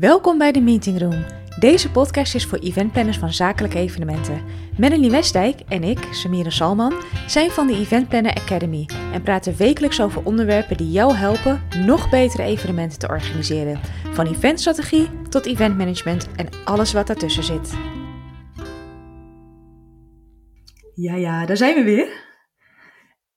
Welkom bij de Meeting Room. Deze podcast is voor eventplanners van zakelijke evenementen. Melanie Westdijk en ik, Samira Salman, zijn van de Event Planner Academy en praten wekelijks over onderwerpen die jou helpen nog betere evenementen te organiseren. Van eventstrategie tot eventmanagement en alles wat daartussen zit. Ja, ja, daar zijn we weer.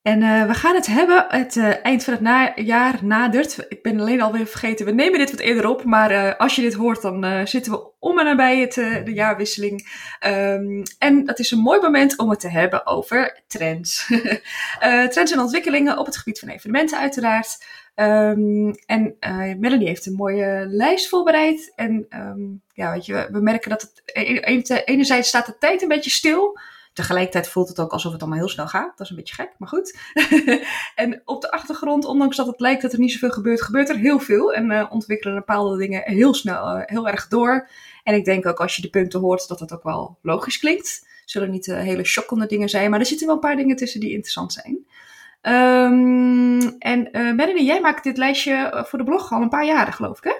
En uh, we gaan het hebben, het uh, eind van het na jaar nadert. Ik ben alleen alweer vergeten, we nemen dit wat eerder op. Maar uh, als je dit hoort, dan zitten we om en nabij het, de jaarwisseling. Um, en het is een mooi moment om het te hebben over trends. trends en ontwikkelingen op het gebied van evenementen uiteraard. Um, en Melanie heeft een mooie lijst voorbereid. En um, ja, weet je, we, merken dat het e-, enerzijds staat de tijd een beetje stil... Tegelijkertijd voelt het ook alsof het allemaal heel snel gaat. Dat is een beetje gek, maar goed. en op de achtergrond, ondanks dat het lijkt dat er niet zoveel gebeurt, gebeurt er heel veel. En uh, ontwikkelen bepaalde dingen heel snel, uh, heel erg door. En ik denk ook als je de punten hoort, dat dat ook wel logisch klinkt. Zullen niet uh, hele shockende dingen zijn, maar er zitten wel een paar dingen tussen die interessant zijn. Um, en uh, jij maakt dit lijstje voor de blog al een paar jaren, geloof ik, hè?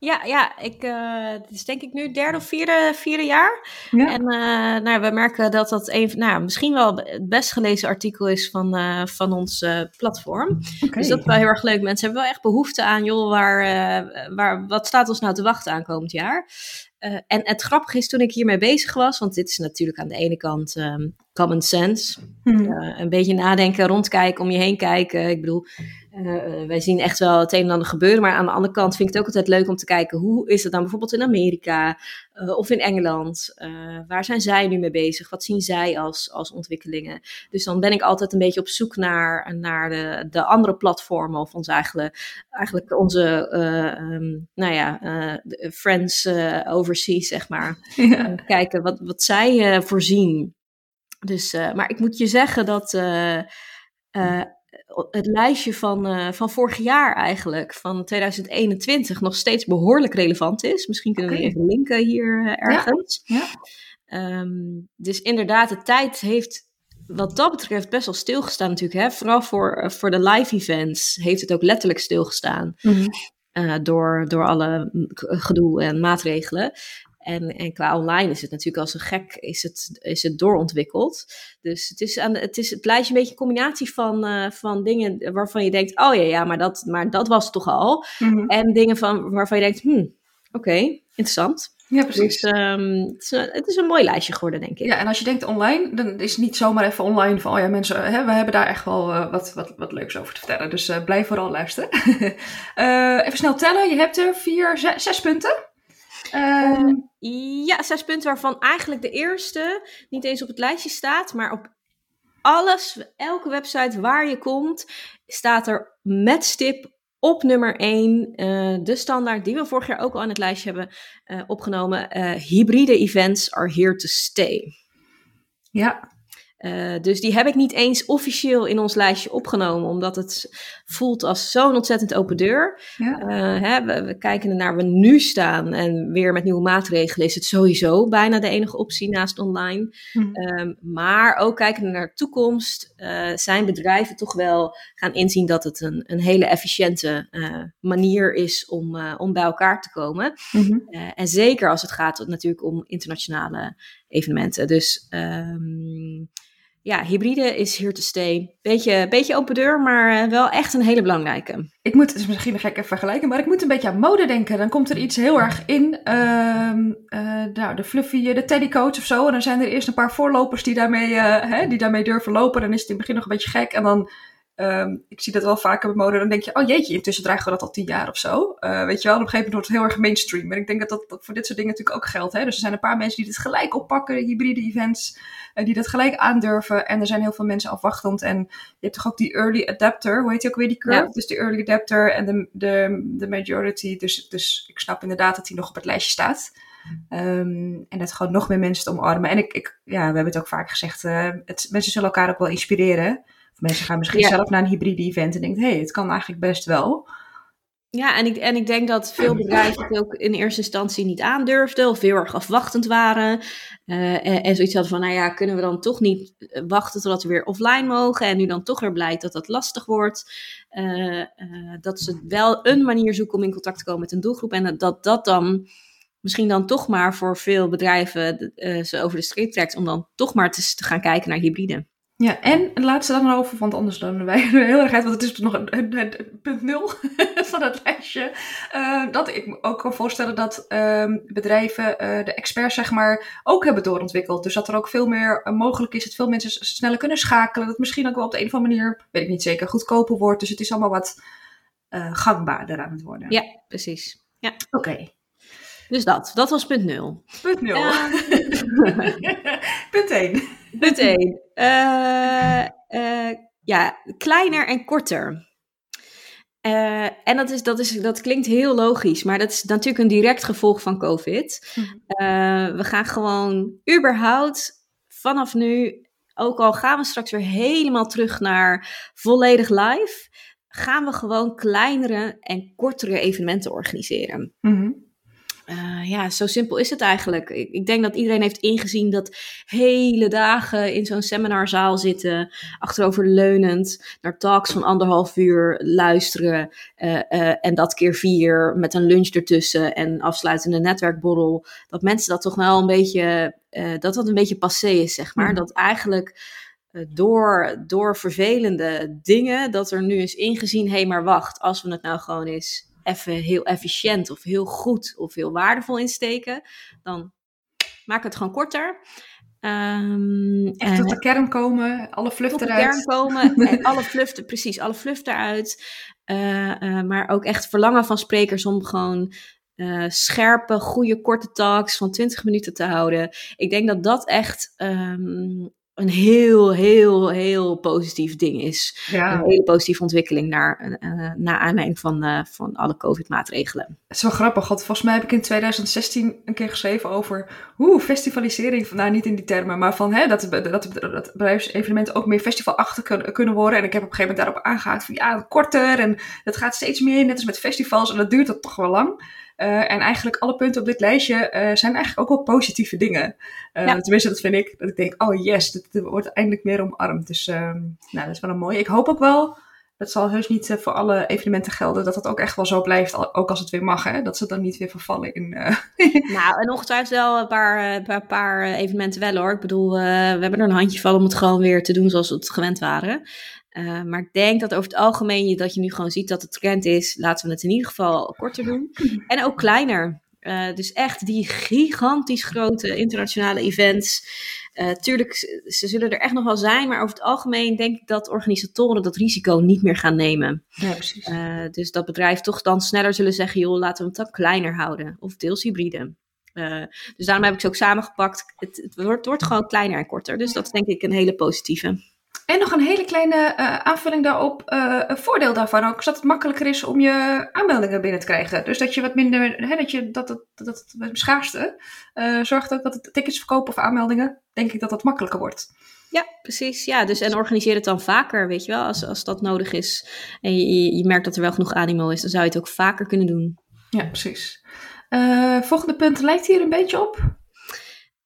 Ja, ja ik, uh, het is denk ik nu derde of vierde, vierde jaar. Ja. En uh, nou, we merken dat dat een, nou, misschien wel het best gelezen artikel is van, uh, van ons platform. Okay. Dus dat is wel heel erg leuk. Mensen hebben wel echt behoefte aan, joh, waar, waar, wat staat ons nou te wachten aan komend jaar? en het grappige is, toen ik hiermee bezig was, want dit is natuurlijk aan de ene kant um, common sense. Hmm. een beetje nadenken, rondkijken, om je heen kijken. Ik bedoel, uh, wij zien echt wel het een en ander gebeuren. Maar aan de andere kant vind ik het ook altijd leuk om te kijken hoe is het dan bijvoorbeeld in Amerika uh, of in Engeland? Uh, waar zijn zij nu mee bezig? Wat zien zij als, als ontwikkelingen? Dus dan ben ik altijd een beetje op zoek naar, naar de, de andere platformen of ons eigenlijk, eigenlijk onze um, nou ja, friends overseas, zeg maar. Ja. kijken wat, wat zij voorzien. Dus, maar ik moet je zeggen dat het lijstje van, uh, van vorig jaar eigenlijk, van 2021, nog steeds behoorlijk relevant is. Misschien kunnen we even linken hier uh, ergens. Ja. ja. Um, dus inderdaad, de tijd heeft wat dat betreft best wel stilgestaan natuurlijk. Hè? Vooral voor, uh, voor de live events heeft het ook letterlijk stilgestaan. Mm -hmm. door, door alle gedoe en maatregelen. En, en qua online is het natuurlijk als een gek is het, is het doorontwikkeld. Dus het is, aan, het is het lijstje een beetje een combinatie van, uh, van dingen waarvan je denkt, oh ja, ja, maar dat, maar dat was het toch al. Mm -hmm. En dingen van, waarvan je denkt, hmm, oké, okay, interessant. Ja, precies. Dus um, het, is een, het, is een, mooi lijstje geworden, denk ik. Ja, en als je denkt online, dan is het niet zomaar even online van, oh ja, mensen, hè, we hebben daar echt wel uh, wat, wat, wat leuks over te vertellen. Dus uh, blijf vooral luisteren. even snel tellen, je hebt er vier, zes, zes punten. Uh, ja, zes punten waarvan eigenlijk de eerste niet eens op het lijstje staat, maar op alles, elke website waar je komt, staat er met stip op nummer 1 uh, de standaard die we vorig jaar ook al aan het lijstje hebben uh, opgenomen. Uh, hybride events are here to stay. Ja, uh, dus die heb ik niet eens officieel in ons lijstje opgenomen, omdat het voelt als zo'n ontzettend open deur. Ja. Uh, hè, we, we, kijken naar waar we nu staan en weer met nieuwe maatregelen is het sowieso bijna de enige optie naast online. Hm. Um, maar ook kijken naar de toekomst, uh, zijn bedrijven toch wel gaan inzien dat het een, een hele efficiënte manier is om, om bij elkaar te komen. Mm -hmm. en zeker als het gaat natuurlijk om internationale evenementen. Dus um, ja, hybride is here to stay. Beetje, beetje open deur, maar wel echt een hele belangrijke. Ik moet, het is misschien een gekke vergelijking, maar ik moet een beetje aan mode denken. Dan komt er iets heel erg in. Uh, uh, nou, de fluffy, de teddycoats of zo. En dan zijn er eerst een paar voorlopers die daarmee, hè, die daarmee durven lopen. Dan is het in het begin nog een beetje gek. En dan Um, ik zie dat wel vaker bij mode. Dan denk je, oh jeetje, intussen dragen we dat al tien jaar of zo. Uh, weet je wel, op een gegeven moment wordt het heel erg mainstream. En ik denk dat dat, dat voor dit soort dingen natuurlijk ook geldt. Hè? Dus er zijn een paar mensen die dit gelijk oppakken, hybride events, uh, die dat gelijk aandurven. En er zijn heel veel mensen afwachtend. En je hebt toch ook die early adapter, hoe heet die ook weer die curve? Ja. Dus de early adapter en de, de, de majority. Dus, dus ik snap inderdaad dat die nog op het lijstje staat. Um, en dat gewoon nog meer mensen te omarmen. En ik, ik, ja, we hebben het ook vaak gezegd, uh, het, mensen zullen elkaar ook wel inspireren. Mensen gaan misschien ja. zelf naar een hybride event en denken, hé, hey, het kan eigenlijk best wel. Ja, en ik, en ik denk dat veel bedrijven het ook in eerste instantie niet aandurfden of heel erg afwachtend waren. Uh, en, en, zoiets hadden van, nou ja, kunnen we dan toch niet eh, wachten totdat we weer offline mogen? En nu dan toch weer blijkt dat dat lastig wordt. Uh, dat ze wel een manier zoeken om in contact te komen met een doelgroep. En dat dat dan misschien dan toch maar voor veel bedrijven ze over de streep trekt om dan toch maar te, te gaan kijken naar hybride. Ja, en het laatste dan over, want anders dan wij heel erg uit, want het is nog een, punt nul van het lijstje. Uh, dat ik me ook kan voorstellen dat uh, bedrijven uh, de experts zeg maar ook hebben doorontwikkeld. Dus dat er ook veel meer uh, mogelijk is, dat veel mensen sneller kunnen schakelen. Dat misschien ook wel op de een of andere manier, weet ik niet zeker, goedkoper wordt. Dus het is allemaal wat gangbaarder aan het worden. Ja, precies. Ja. Oké. Dus dat, dat was punt nul. Punt nul. punt 1. Punt 1. Uh, uh, ja, kleiner en korter. Uh, en dat, is, dat, is, dat klinkt heel logisch, maar dat is natuurlijk een direct gevolg van COVID. Mhm. we gaan gewoon überhaupt vanaf nu, ook al gaan we straks weer helemaal terug naar volledig live, gaan we gewoon kleinere en kortere evenementen organiseren. Mm uh, ja, zo simpel is het eigenlijk. Ik, ik, denk dat iedereen heeft ingezien dat hele dagen in zo'n seminarzaal zitten, achteroverleunend, naar talks van anderhalf uur luisteren uh, uh, en dat keer vier met een lunch ertussen en afsluitende netwerkborrel. Dat mensen dat toch wel een beetje, dat dat een beetje passé is, zeg maar. Dat eigenlijk door, door vervelende dingen, dat er nu is ingezien, hé hey, maar wacht, als we het nou gewoon eens even heel efficiënt of heel goed of heel waardevol insteken, dan maak het gewoon korter. Um, Echt tot de kern komen, alle fluff tot eruit. de kern komen en alle fluff, precies, alle fluff eruit. Uh, uh, maar ook echt verlangen van sprekers om gewoon uh, scherpe, goede, korte talks van 20 minuten te houden. Ik denk dat dat echt um, een heel, heel, heel positief ding is. Ja. Een hele positieve ontwikkeling naar, uh, na aanleiding van, uh, van alle COVID-maatregelen. Het is wel grappig, want volgens mij heb ik in 2016 een keer geschreven over hoe festivalisering, nou niet in die termen, maar van hè, dat, dat, dat, dat bedrijfsevenementen ook meer festivalachtig kunnen, kunnen worden. En ik heb op een gegeven moment daarop aangehaakt van ja, korter en dat gaat steeds meer, net als met festivals, en dat duurt dat toch wel lang. Uh, en eigenlijk alle punten op dit lijstje uh, zijn eigenlijk ook wel positieve dingen. Uh, ja. Tenminste, dat vind ik. Dat ik denk, oh yes, dit, wordt eindelijk meer omarmd. Dus nou, dat is wel een mooie. Ik hoop ook wel, dat zal heus niet voor alle evenementen gelden, dat dat ook echt wel zo blijft, ook als het weer mag. Hè? Dat ze dan niet weer vervallen in... nou, en ongetwijfeld wel een paar, paar, paar evenementen wel hoor. Ik bedoel, we hebben er een handje van om het gewoon weer te doen zoals we het gewend waren. Uh, maar ik denk dat over het algemeen je, dat je nu gewoon ziet dat het trend is. Laten we het in ieder geval korter doen. En ook kleiner. Uh, dus echt die gigantisch grote internationale events. Uh, tuurlijk, ze zullen er echt nog wel zijn. Maar over het algemeen denk ik dat organisatoren dat risico niet meer gaan nemen. Ja, precies. dus dat bedrijf toch dan sneller zullen zeggen: joh, laten we het dan kleiner houden. Of deels hybride. dus daarom heb ik ze ook samengepakt. Het, het, wordt, het wordt gewoon kleiner en korter. Dus dat is denk ik een hele positieve. En nog een hele kleine uh, aanvulling daarop. Uh, een voordeel daarvan ook is dat het makkelijker is om je aanmeldingen binnen te krijgen. Dus dat je wat minder, hè, dat je dat, dat, dat, dat het schaarste uh, zorgt ook dat het tickets verkopen of aanmeldingen, denk ik dat dat makkelijker wordt. Ja, precies. Ja, dus en organiseer het dan vaker, weet je wel, als, als dat nodig is. En je, je merkt dat er wel genoeg animo is, dan zou je het ook vaker kunnen doen. Ja, precies. volgende punt lijkt hier een beetje op.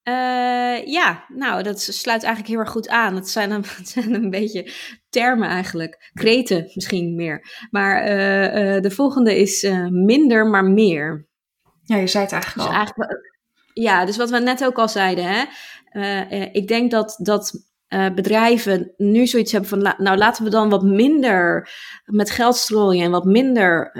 Uh, ja, nou, dat sluit eigenlijk heel erg goed aan. Het zijn zijn een beetje termen eigenlijk. Kreten misschien meer. Maar uh, uh, de volgende is minder, maar meer. Ja, je zei het eigenlijk dus al. Eigenlijk, ja, dus wat we net ook al zeiden. Hè? ik denk dat, dat bedrijven nu zoiets hebben van... nou, laten we dan wat minder met geld strooien en wat minder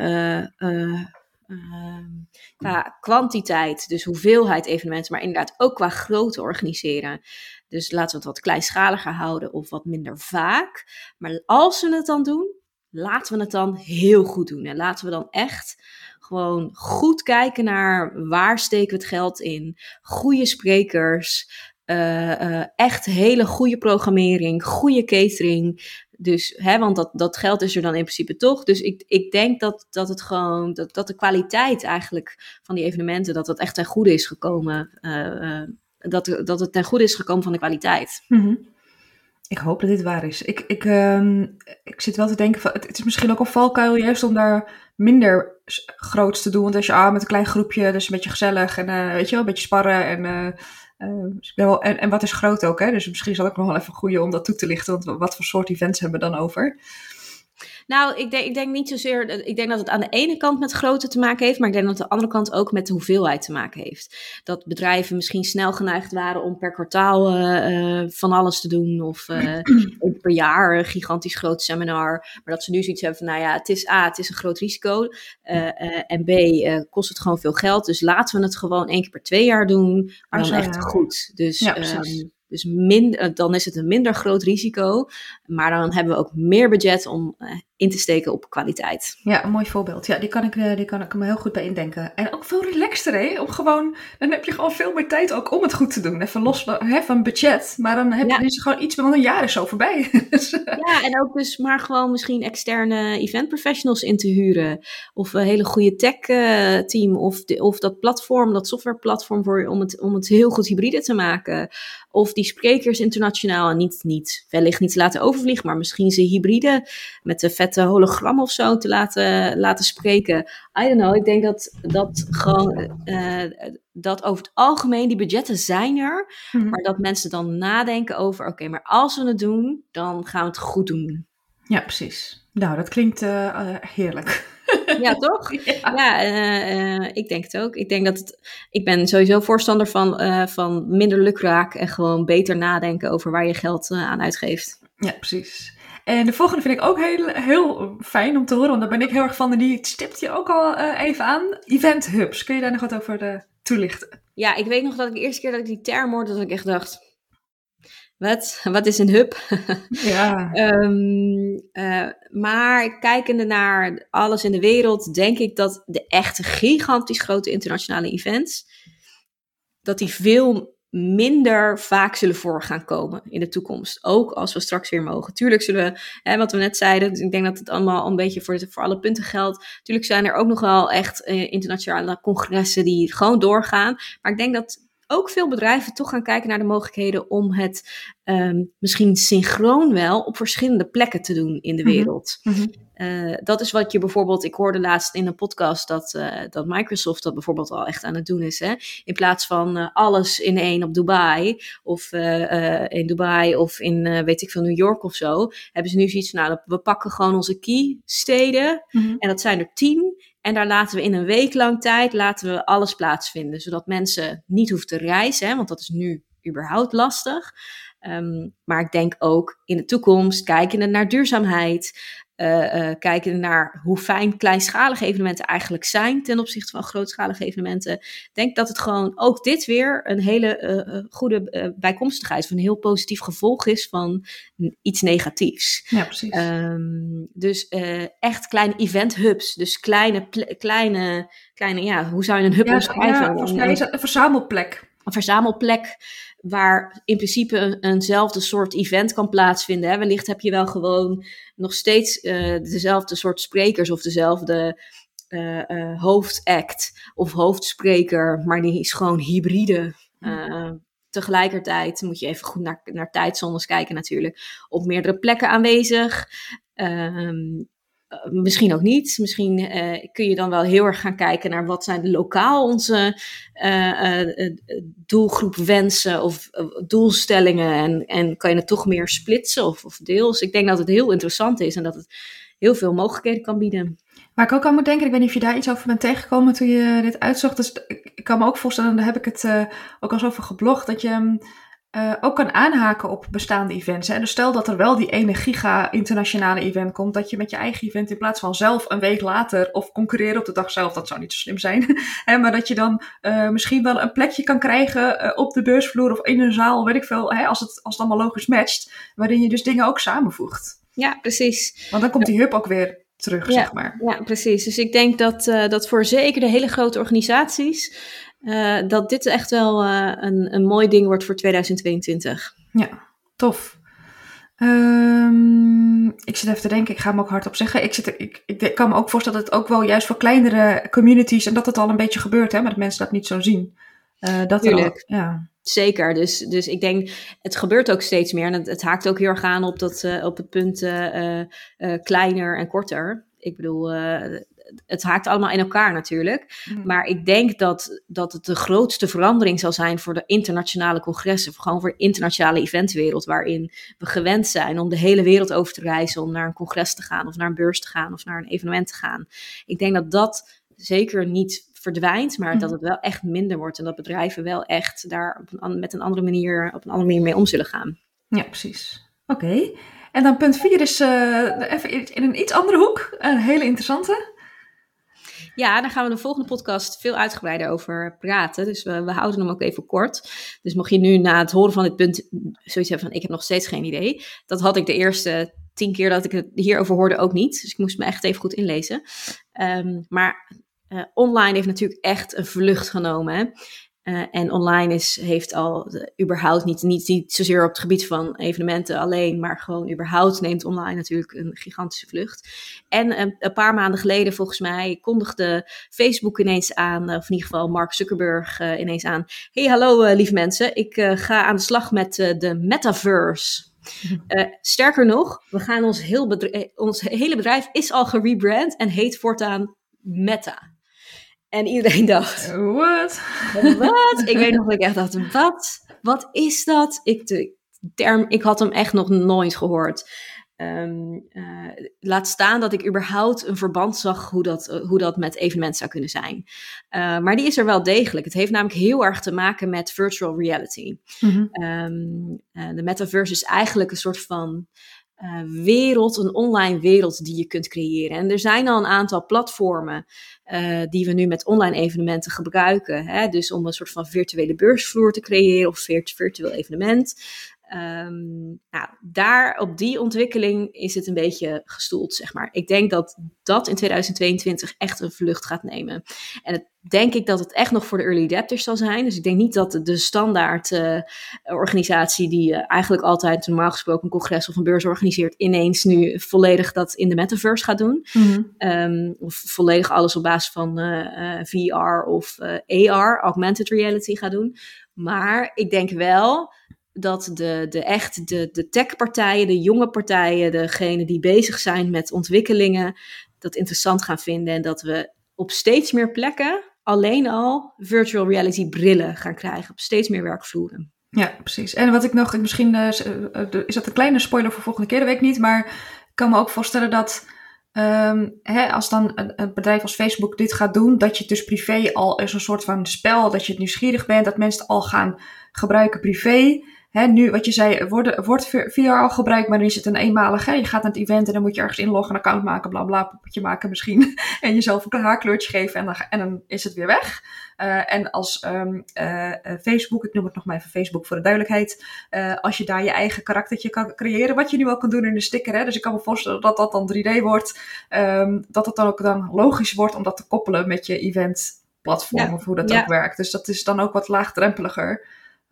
qua kwantiteit, dus hoeveelheid evenementen, maar inderdaad ook qua grootte organiseren. Dus laten we het wat kleinschaliger houden of wat minder vaak. Maar als we het dan doen, laten we het dan heel goed doen. En laten we dan echt gewoon goed kijken naar waar steken we het geld in. Goede sprekers, uh, uh, echt hele goede programmering, goede catering. Dus, hè, want dat, dat geld is er dan in principe toch. Dus ik, ik denk dat, dat het gewoon, dat, dat de kwaliteit eigenlijk van die evenementen, dat dat echt ten goede is gekomen. Uh, dat, dat het ten goede is gekomen van de kwaliteit. -hmm. Ik hoop dat dit waar is. Ik, ik, ehm, ik zit wel te denken van, het, is misschien ook een valkuil juist om daar minder groots te doen. Want als je ah, met een klein groepje, dus een beetje gezellig en uh, weet je wel, een beetje sparren en, uh, en, en wat is groot ook. Hè? Dus misschien is dat ook nog wel even goede om dat toe te lichten. Want wat voor soort events hebben we dan over? Nou, ik denk, ik denk niet zozeer. Ik denk dat het aan de ene kant met grootte te maken heeft, maar ik denk dat het aan de andere kant ook met de hoeveelheid te maken heeft. Dat bedrijven misschien snel geneigd waren om per kwartaal uh, van alles te doen, of uh, per jaar een gigantisch groot seminar. Maar dat ze nu zoiets hebben van: nou ja, het is A, het is een groot risico. En B, kost het gewoon veel geld. Dus laten we het gewoon één keer per twee jaar doen, maar dan echt goed. Dus ja, um, dus min, dan is het een minder groot risico. Maar dan hebben we ook meer budget om uh, in te steken op kwaliteit. Ja, een mooi voorbeeld. Ja, die kan ik, uh, die kan ik me heel goed bij indenken. En ook veel relaxter, hè? Om gewoon, dan heb je gewoon veel meer tijd ook om het goed te doen. Even los hè, van budget. Maar dan heb je ja. gewoon iets, want een jaar is zo voorbij. Dus, eh, ja, en ook dus maar gewoon misschien externe event professionals in te huren. Of een hele goede tech team. Of, de, of dat platform, dat softwareplatform voor je om het, om het heel goed hybride te maken. Of die sprekers internationaal en niet, niet wellicht niet laten overvliegen, maar misschien ze hybride met een vette hologram of zo te laten, laten spreken. I don't know. Ik denk dat dat gewoon uh, dat over het algemeen die budgetten zijn er, mm-hmm. maar dat mensen dan nadenken over: oké, maar als we het doen, dan gaan we het goed doen. Ja, precies. Nou, dat klinkt uh, heerlijk. Ja, toch? Ja, ja uh, uh, ik denk het ook. Ik denk dat het, ik ben sowieso voorstander van, uh, van minder lukraak en gewoon beter nadenken over waar je geld aan uitgeeft. Ja, precies. En de volgende vind ik ook heel, heel fijn om te horen, want daar ben ik heel erg van. En die stipt je ook al even aan. Event hubs. Kun je daar nog wat over toelichten? Ja, ik weet nog dat ik de eerste keer dat ik die term hoorde, dat ik echt dacht, wat, wat is een hub? Ja. um, uh, maar kijkende naar alles in de wereld, denk ik dat de echte gigantisch grote internationale events, dat die veel minder vaak zullen voor gaan komen in de toekomst. Ook als we straks weer mogen. Tuurlijk zullen we, hè, wat we net zeiden, dus ik denk dat het allemaal een beetje voor, voor alle punten geldt. Tuurlijk zijn er ook nog wel echt eh, internationale congressen die gewoon doorgaan. Maar ik denk dat ook veel bedrijven toch gaan kijken naar de mogelijkheden om het um, misschien synchroon wel op verschillende plekken te doen in de mhm. wereld. Mm -hmm. Uh, dat is wat je bijvoorbeeld, ik hoorde laatst in een podcast dat, uh, dat Microsoft dat bijvoorbeeld al echt aan het doen is. Hè? In plaats van uh, alles in één op Dubai of in Dubai of in weet ik veel New York of zo, hebben ze nu zoiets van, nou, we pakken gewoon onze key steden mm -hmm. en dat zijn er tien en daar laten we in een week lang tijd laten we alles plaatsvinden. Zodat mensen niet hoeven te reizen, hè, want dat is nu überhaupt lastig. Um, maar ik denk ook in de toekomst, kijkende naar duurzaamheid, uh, uh, kijken naar hoe fijn kleinschalige evenementen eigenlijk zijn ten opzichte van grootschalige evenementen. Ik denk dat het gewoon ook dit weer een hele uh, goede bijkomstigheid, of een heel positief gevolg is van iets negatiefs. Ja, precies. Um, dus echt kleine event hubs, dus kleine, kleine, kleine, ja, hoe zou je een hub ja, omschrijven? Ja, volgens mij is het een verzamelplek. Een verzamelplek waar in principe een, eenzelfde soort event kan plaatsvinden. Hè. Wellicht heb je wel gewoon nog steeds uh, dezelfde soort sprekers of dezelfde uh, uh, hoofdact of hoofdspreker, maar die is gewoon hybride. tegelijkertijd moet je even goed naar, naar tijdzones kijken natuurlijk. Op meerdere plekken aanwezig. Ehm, eh, misschien ook niet. Misschien uh, kun je dan wel heel erg gaan kijken naar wat zijn lokaal onze uh, doelgroep wensen of doelstellingen. En, en kan je het toch meer splitsen of, of deels. Ik denk dat het heel interessant is en dat het heel veel mogelijkheden kan bieden. Waar ik ook aan moet denken, ik weet niet of je daar iets over bent tegengekomen toen je dit uitzocht. Dus ik kan me ook voorstellen, daar heb ik het ook al eens over geblogd, dat je uh, ook kan aanhaken op bestaande events. Hè? Dus stel dat er wel die ene giga internationale event komt, dat je met je eigen event in plaats van zelf een week later of concurreren op de dag zelf, dat zou niet zo slim zijn. hè? Maar dat je dan uh, misschien wel een plekje kan krijgen uh, op de beursvloer of in een zaal, weet ik veel, hè? Als, het, als het allemaal logisch matcht, waarin je dus dingen ook samenvoegt. Ja, precies. Want dan komt die hub ook weer terug, ja, zeg maar. Ja, precies. Dus ik denk dat, dat voor zeker de hele grote organisaties uh, dat dit echt wel uh, een, een mooi ding wordt voor 2022. Ja, tof. Um, ik zit even te denken, ik ga hem ook hardop zeggen. Ik, zit, ik, ik, kan me ook voorstellen dat het ook wel juist voor kleinere communities, en dat het al een beetje gebeurt, hè, maar dat mensen dat niet zo zien. Uh, dat Tuurlijk. ja. Zeker, dus, dus ik denk, het gebeurt ook steeds meer. En het, het haakt ook heel erg aan op, dat, uh, op het punt uh, kleiner en korter. Ik bedoel, het haakt allemaal in elkaar natuurlijk. Mm. Maar ik denk dat, dat het de grootste verandering zal zijn voor de internationale congressen. Gewoon voor de internationale eventwereld. Waarin we gewend zijn om de hele wereld over te reizen. Om naar een congres te gaan, of naar een beurs te gaan, of naar een evenement te gaan. Ik denk dat dat zeker niet verdwijnt, maar dat mhm. het wel echt minder wordt. En dat bedrijven wel echt daar op een, met een andere manier, op een andere manier mee om zullen gaan. Ja, precies. Oké. En dan punt 4 is uh, even in een iets andere hoek. Een hele interessante. Ja, daar gaan we de volgende podcast veel uitgebreider over praten. Dus we, houden hem ook even kort. Dus mocht je nu na het horen van dit punt zoiets hebben van ik heb nog steeds geen idee. Dat had ik de eerste tien keer dat ik het hierover hoorde ook niet. Dus ik moest me echt even goed inlezen. Um, maar uh, online heeft natuurlijk echt een vlucht genomen. Hè? Uh, en online is, heeft al überhaupt niet, niet, niet zozeer op het gebied van evenementen alleen, maar gewoon überhaupt neemt online natuurlijk een gigantische vlucht. En um, een paar maanden geleden, volgens mij, kondigde Facebook ineens aan, of in ieder geval Mark Zuckerberg ineens aan. Hey, hallo lieve mensen, ik ga aan de slag met de metaverse. Uh, sterker nog, we gaan ons, heel bedrijf, ons hele bedrijf is al gerebrand en heet voortaan Meta. En iedereen dacht: Wat? Wat? ik weet nog dat ik echt dacht: Wat? Wat is dat? Ik, de term, ik had hem echt nog nooit gehoord. Um, uh, laat staan dat ik überhaupt een verband zag hoe dat, uh, hoe dat met evenementen zou kunnen zijn. Uh, maar die is er wel degelijk. Het heeft namelijk heel erg te maken met virtual reality. Mm -hmm. um, de metaverse is eigenlijk een soort van uh, wereld, een online wereld die je kunt creëren. En er zijn al een aantal platformen uh, die we nu met online evenementen gebruiken. Hè? Dus om een soort van virtuele beursvloer te creëren of virtueel evenement. Um, nou, daar op die ontwikkeling is het een beetje gestoeld, zeg maar. Ik denk dat dat in 2022 echt een vlucht gaat nemen. En het, denk ik dat het echt nog voor de early adapters zal zijn. Dus ik denk niet dat de standaard uh, organisatie die uh, eigenlijk altijd normaal gesproken een congres of een beurs organiseert, ineens nu volledig dat in de metaverse gaat doen. Mm -hmm. um, of volledig alles op basis van uh, VR of AR, augmented reality gaat doen. Maar ik denk wel dat de, de echt de, de tech-partijen, de jonge partijen, degenen die bezig zijn met ontwikkelingen, dat interessant gaan vinden. En dat we op steeds meer plekken alleen al virtual reality brillen gaan krijgen. Op steeds meer werkvloeren. Ja, precies. En wat ik nog, misschien uh, is dat een kleine spoiler voor volgende keer, dat weet ik niet. Maar ik kan me ook voorstellen dat um, hè, als dan een, een, bedrijf als Facebook dit gaat doen, dat je het dus privé al is een soort van spel, dat je het nieuwsgierig bent, dat mensen het al gaan gebruiken privé. Hè, nu, wat je zei, wordt, wordt VR al gebruikt, maar dan is het een eenmalig. Hè? Je gaat naar het event en dan moet je ergens inloggen, een account maken, bla bla, poppetje maken misschien. en jezelf een haarkleurtje geven en dan, en dan is het weer weg. Uh, en als um, uh, Facebook, ik noem het nog maar even Facebook voor de duidelijkheid, uh, als je daar je eigen karaktertje kan creëren, wat je nu al kan doen in de sticker. Hè? Dus ik kan me voorstellen dat dat dan 3D wordt, um, dat het dan ook dan logisch wordt om dat te koppelen met je event platform ja. of hoe dat ja. ook werkt. Dus dat is dan ook wat laagdrempeliger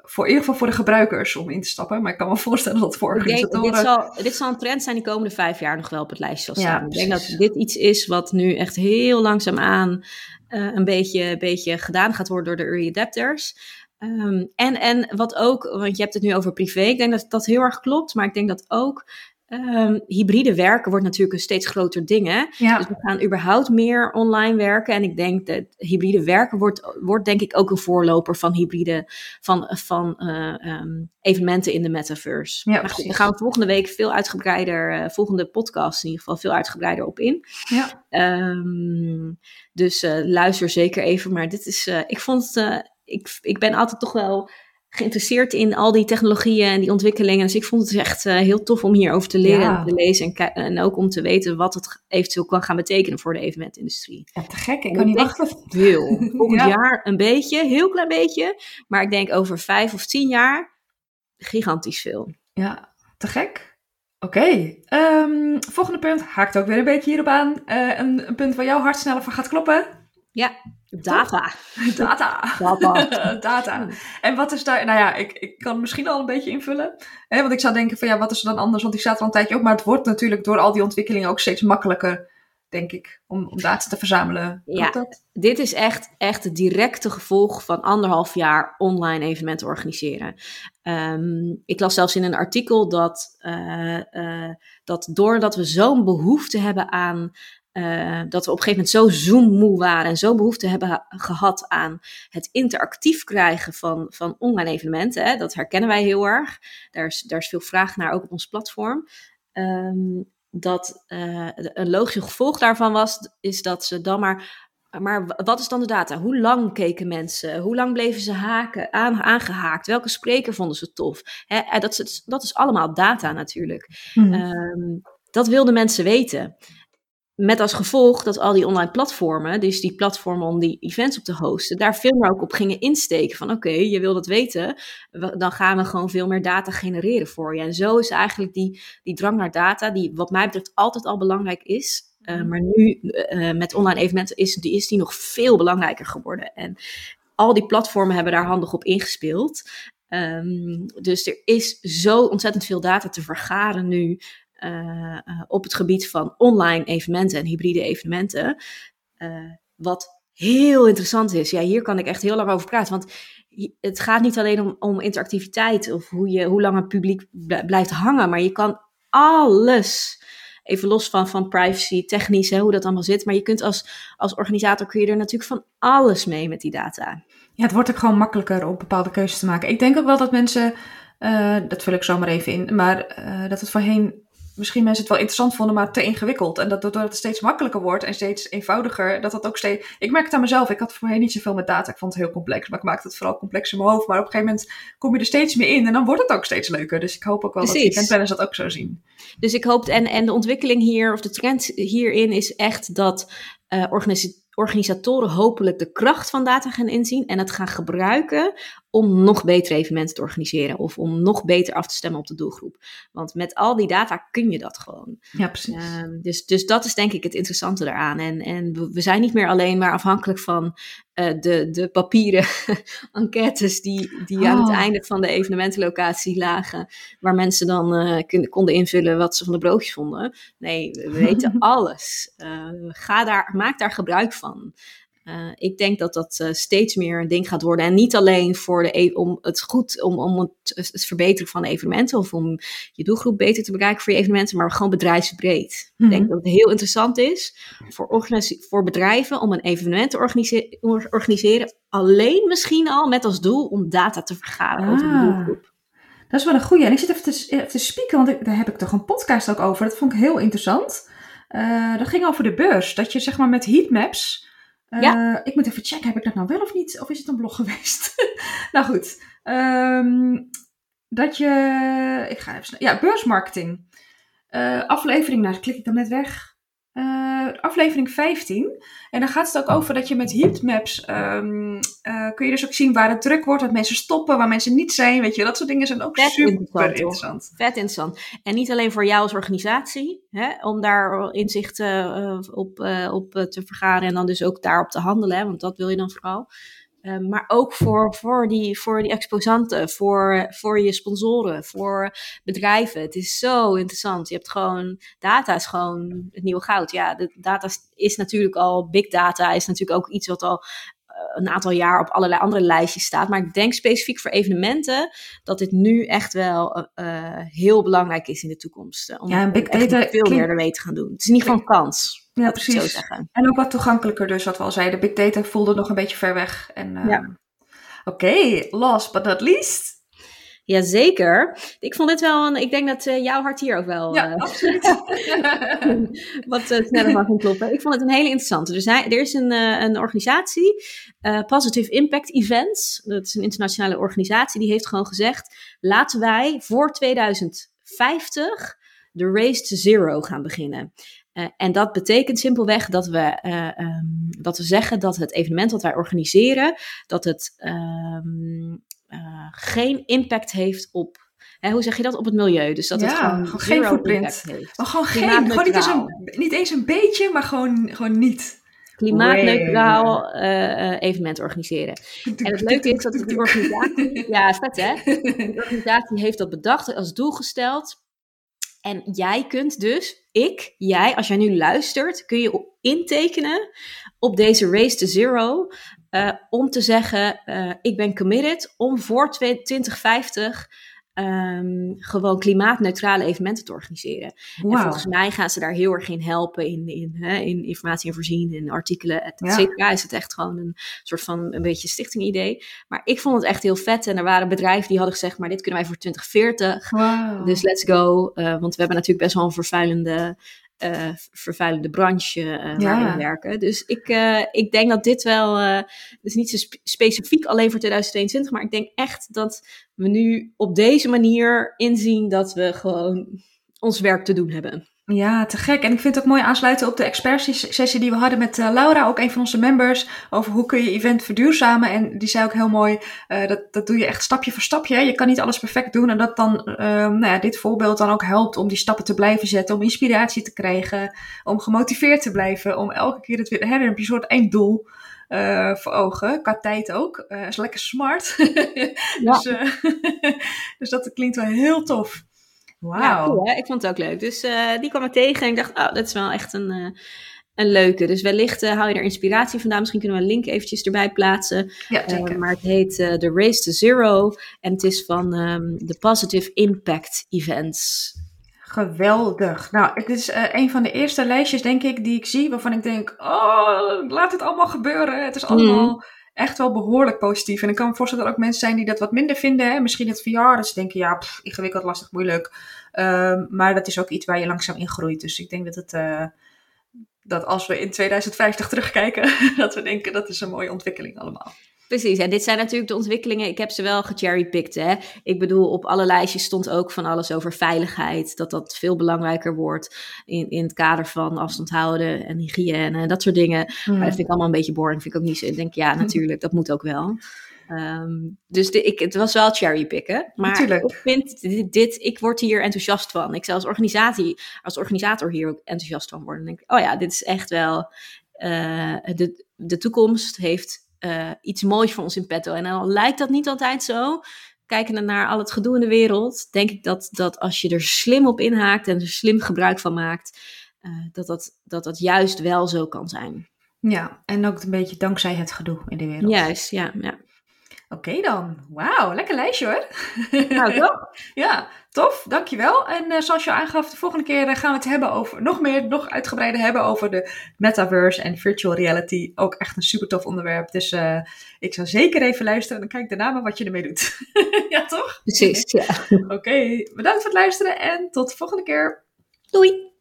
voor in ieder geval voor de gebruikers om in te stappen. Maar ik kan me voorstellen dat voor organisatoren... dit, zal, dit zal een trend zijn die komende vijf jaar nog wel op het lijstje zal staan. Ja, ik denk dat dit iets is wat nu echt heel langzaamaan uh, een beetje, beetje gedaan gaat worden door de early adapters. Um, en, en wat ook, want je hebt het nu over privé, ik denk dat dat heel erg klopt, maar ik denk dat ook Um, hybride werken wordt natuurlijk een steeds groter ding. Hè? Ja. Dus we gaan überhaupt meer online werken. En ik denk dat hybride werken wordt, wordt denk ik ook een voorloper van hybride, van, van uh, um, evenementen in de metaverse. Ja, maar goed, daar gaan we volgende week veel uitgebreider, uh, volgende podcast in ieder geval, veel uitgebreider op in. Ja. Um, dus uh, luister zeker even. Maar dit is, ik vond het, ik, ik ben altijd toch wel geïnteresseerd in al die technologieën en die ontwikkelingen. Dus ik vond het echt uh, heel tof om hierover te leren ja. en te lezen. En, en, ook om te weten wat het eventueel kan gaan betekenen voor de evenementindustrie. Ja, te gek. Ik kan niet wachten. Veel. Volgend ja. jaar een beetje, heel klein beetje. Maar ik denk over vijf of tien jaar gigantisch veel. Ja, te gek. Oké, okay. um, volgende punt haakt ook weer een beetje hierop aan. Uh, een, een punt waar jouw hart sneller van gaat kloppen. Ja, Data. Data. Data. Data. En wat is daar, nou ja, ik, ik kan misschien al een beetje invullen. Hè, want ik zou denken van ja, wat is er dan anders? Want ik staat er al een tijdje op. Maar het wordt natuurlijk door al die ontwikkelingen ook steeds makkelijker denk ik, om, om data te verzamelen. Ja, dit is echt, echt het directe gevolg van anderhalf jaar online evenementen organiseren. Ehm, ik las zelfs in een artikel dat, uh, uh, dat doordat we zo'n behoefte hebben aan uh, dat we op een gegeven moment zo zoommoe waren en zo behoefte hebben gehad aan het interactief krijgen van, van online evenementen. Hè, dat herkennen wij heel erg. Daar is, daar is veel vraag naar, ook op ons platform. Um, dat uh, een logisch gevolg daarvan was, is dat ze dan maar. Maar wat is dan de data? Hoe lang keken mensen? Hoe lang bleven ze haken, aan, aangehaakt? Welke spreker vonden ze tof? Hè, dat, is, dat is allemaal data natuurlijk. Mm. Um, dat wilden mensen weten. Met als gevolg dat al die online platformen, dus die platformen om die events op te hosten, daar veel meer ook op gingen insteken. Van oké, je wil dat weten, dan gaan we gewoon veel meer data genereren voor je. En zo is eigenlijk die, die drang naar data, die wat mij betreft altijd al belangrijk is, uh, maar nu uh, met online evenementen is die, is die nog veel belangrijker geworden. En al die platformen hebben daar handig op ingespeeld. Um, dus er is zo ontzettend veel data te vergaren nu. Uh, op het gebied van online evenementen en hybride evenementen. Uh, wat heel interessant is. Ja, hier kan ik echt heel lang over praten. Want het gaat niet alleen om, om interactiviteit of hoe, je, hoe lang het publiek blijft hangen, maar je kan alles. Even los van, van privacy, technisch, hoe dat allemaal zit. Maar je kunt als, als organisator kun je er natuurlijk van alles mee met die data. Ja, het wordt ook gewoon makkelijker om bepaalde keuzes te maken. Ik denk ook wel dat mensen, dat vul ik zomaar even in, maar dat het voorheen misschien mensen het wel interessant vonden, maar te ingewikkeld. En dat doordat het steeds makkelijker wordt en steeds eenvoudiger, dat dat ook steeds... Ik merk het aan mezelf, ik had voorheen niet zoveel met data. Ik vond het heel complex, maar ik maakte het vooral complex in mijn hoofd. Maar op een gegeven moment kom je er steeds meer in en dan wordt het ook steeds leuker. Dus ik hoop ook wel Precies. dat eventplanners dat ook zo zien. Dus ik hoop, en, en de ontwikkeling hier, of de trend hierin is echt dat uh, organisatoren hopelijk de kracht van data gaan inzien en het gaan gebruiken om nog betere evenementen te organiseren of om nog beter af te stemmen op de doelgroep. Want met al die data kun je dat gewoon. Ja, precies. Um, dus, dus dat is denk ik het interessante daaraan. En, en we zijn niet meer alleen maar afhankelijk van uh, de, de papieren enquêtes die, die oh. aan het oh. einde van de evenementenlocatie lagen, waar mensen dan uh, konden invullen wat ze van de broodjes vonden. Nee, we weten alles. Uh, ga daar, maak daar gebruik van. Uh, ik denk dat dat uh, steeds meer een ding gaat worden. En niet alleen voor de, e-, om het goed, om, om het, het, verbeteren van evenementen of om je doelgroep beter te bereiken voor je evenementen, maar gewoon bedrijfsbreed. Mm -hmm. Ik denk dat het heel interessant is voor, voor bedrijven om een evenement te organise organiseren. Alleen misschien al met als doel om data te vergaren ah. over de doelgroep. Dat is wel een goeie. En ik zit even te, even te spieken, want ik, daar heb ik toch een podcast ook over. Dat vond ik heel interessant. Uh, dat ging over de beurs. Dat je zeg maar met heatmaps ja. Uh, ik moet even checken, heb ik dat nou wel of niet? Of is het een blog geweest? nou goed. Um, dat je. Ik ga even. Ja, beursmarketing. Uh, aflevering, nou klik ik dan net weg. Uh, aflevering 15. En dan gaat het ook over dat je met heatmaps um, uh, kun je dus ook zien waar het druk wordt, wat mensen stoppen, waar mensen niet zijn. Weet je, dat soort dingen zijn ook Vet super interessant. interessant. Vet interessant. En niet alleen voor jou als organisatie, hè, om daar inzicht uh, op, op te vergaren en dan dus ook daarop te handelen, hè, want dat wil je dan vooral. Uh, maar ook voor, voor, die, voor die exposanten, voor, voor je sponsoren, voor bedrijven. Het is zo interessant. Je hebt gewoon, data is gewoon het nieuwe goud. Ja, de data is natuurlijk al, big data is natuurlijk ook iets wat al uh, een aantal jaar op allerlei andere lijstjes staat. Maar ik denk specifiek voor evenementen dat dit nu echt wel uh, heel belangrijk is in de toekomst. om ja, big data veel meer ermee te gaan doen. Het is geval een kans. Ja, precies. En ook wat toegankelijker dus, wat we al zeiden. Big data voelde nog een beetje ver weg. En, uh, ja. Oké, okay, last but not least. Jazeker. Ik vond dit wel een. Ik denk dat uh, jouw hart hier ook wel. Ja, uh, absoluut. wat uh, sneller van kan kloppen. Ik vond het een hele interessante. Er, zijn, er is een, een organisatie, Positive Impact Events. Dat is een internationale organisatie. Die heeft gewoon gezegd: laten wij voor 2050 de Race to Zero gaan beginnen. Uh, en dat betekent simpelweg dat we, uh, um, dat we zeggen dat het evenement dat wij organiseren, dat het um, uh, geen impact heeft op, hè, hoe zeg je dat, op het milieu. Dus dat ja, het gewoon, gewoon geen footprint heeft. Maar gewoon geen, gewoon niet eens, een, niet eens een beetje, maar gewoon, gewoon niet. Klimaatneutraal evenement organiseren. En het leuke is dat die organisatie, ja, vet hè, de organisatie heeft dat bedacht als doel gesteld En jij kunt dus, ik, jij, als jij nu luistert, kun je intekenen op deze Race to Zero. Uh, om te zeggen, uh, ik ben committed om voor 2050 um, gewoon klimaatneutrale evenementen te organiseren. Wow. En volgens mij gaan ze daar heel erg in helpen in, in, hè, in informatie en voorzien, in artikelen, et cetera. Is het echt gewoon een soort van een beetje stichting idee. Maar ik vond het echt heel vet. En er waren bedrijven die hadden gezegd, maar dit kunnen wij voor 2040. Wow. Dus let's go. Uh, want we hebben natuurlijk best wel een vervuilende uh, vervuilende branche uh, waarin werken. Dus ik, uh, ik denk dat dit wel, dus niet zo spe specifiek alleen voor 2022, maar ik denk echt dat we nu op deze manier inzien dat we gewoon ons werk te doen hebben. Ja, te gek. En ik vind het ook mooi aansluiten op de expertsessie die we hadden met uh, Laura, ook een van onze members, over hoe kun je event verduurzamen. En die zei ook heel mooi, uh, dat, dat doe je echt stapje voor stapje. Hè? Je kan niet alles perfect doen. En dat dan, uh, nou ja, dit voorbeeld dan ook helpt om die stappen te blijven zetten, om inspiratie te krijgen, om gemotiveerd te blijven, om elke keer het weer, hè, heb je een soort één doel. Uh, voor ogen. Qua tijd ook. Uh, is lekker smart. dus, uh, dus dat klinkt wel heel tof. Wauw. Ja, ik vond het ook leuk. Dus uh, die kwam ik tegen en ik dacht, oh, dat is wel echt een, uh, een leuke. Dus wellicht uh, haal je er inspiratie vandaan. Misschien kunnen we een link eventjes erbij plaatsen. Ja, zeker. maar het heet The Race to Zero. En het is van um, de Positive Impact Events. Geweldig. Nou, het is een van de eerste lijstjes, denk ik, die ik zie. Waarvan ik denk, oh, laat het allemaal gebeuren. Het is allemaal... Mm echt wel behoorlijk positief. En ik kan me voorstellen dat er ook mensen zijn die dat wat minder vinden. Hè? Misschien het VR, dat ze denken, ja, ingewikkeld, lastig, moeilijk. Um, maar dat is ook iets waar je langzaam in groeit. Dus ik denk dat het... Uh, dat als we in 2050 terugkijken, dat we denken dat is een mooie ontwikkeling allemaal. Precies, en dit zijn natuurlijk de ontwikkelingen. Ik heb ze wel gecherrypicked. Hè? Ik bedoel, op alle lijstjes stond ook van alles over veiligheid. Dat dat veel belangrijker wordt in, in het kader van afstand houden en hygiëne en dat soort dingen. Maar dat vind ik allemaal een beetje boring. Vind ik ook niet zo. Ik denk, ja, natuurlijk, dat moet ook wel. Um, dus de, ik, het was wel cherrypicken. Maar Natuurlijk. ik vind dit, dit, ik word hier enthousiast van. Ik zou als organisatie, als organisator hier ook enthousiast van worden. Denk ik, oh ja, dit is echt wel, uh, de, de toekomst heeft uh, iets moois voor ons in petto. En al lijkt dat niet altijd zo, kijkende naar al het gedoe in de wereld, denk ik dat, dat als je er slim op inhaakt en er slim gebruik van maakt, uh, dat, dat, dat dat juist wel zo kan zijn. Ja, en ook een beetje dankzij het gedoe in de wereld. Juist, ja. ja. Oké dan. Wauw, lekker lijstje hoor. Nou, toch? ja, tof. Dankjewel. En uh, zoals je aangaf, de volgende keer uh, gaan we het hebben over, nog meer, nog uitgebreider hebben over de metaverse en virtual reality. Ook echt een super tof onderwerp. Dus uh, ik zou zeker even luisteren en dan kijk daarna maar wat je ermee doet. ja, toch? Precies, ja. Oké, bedankt voor het luisteren en tot de volgende keer. Doei!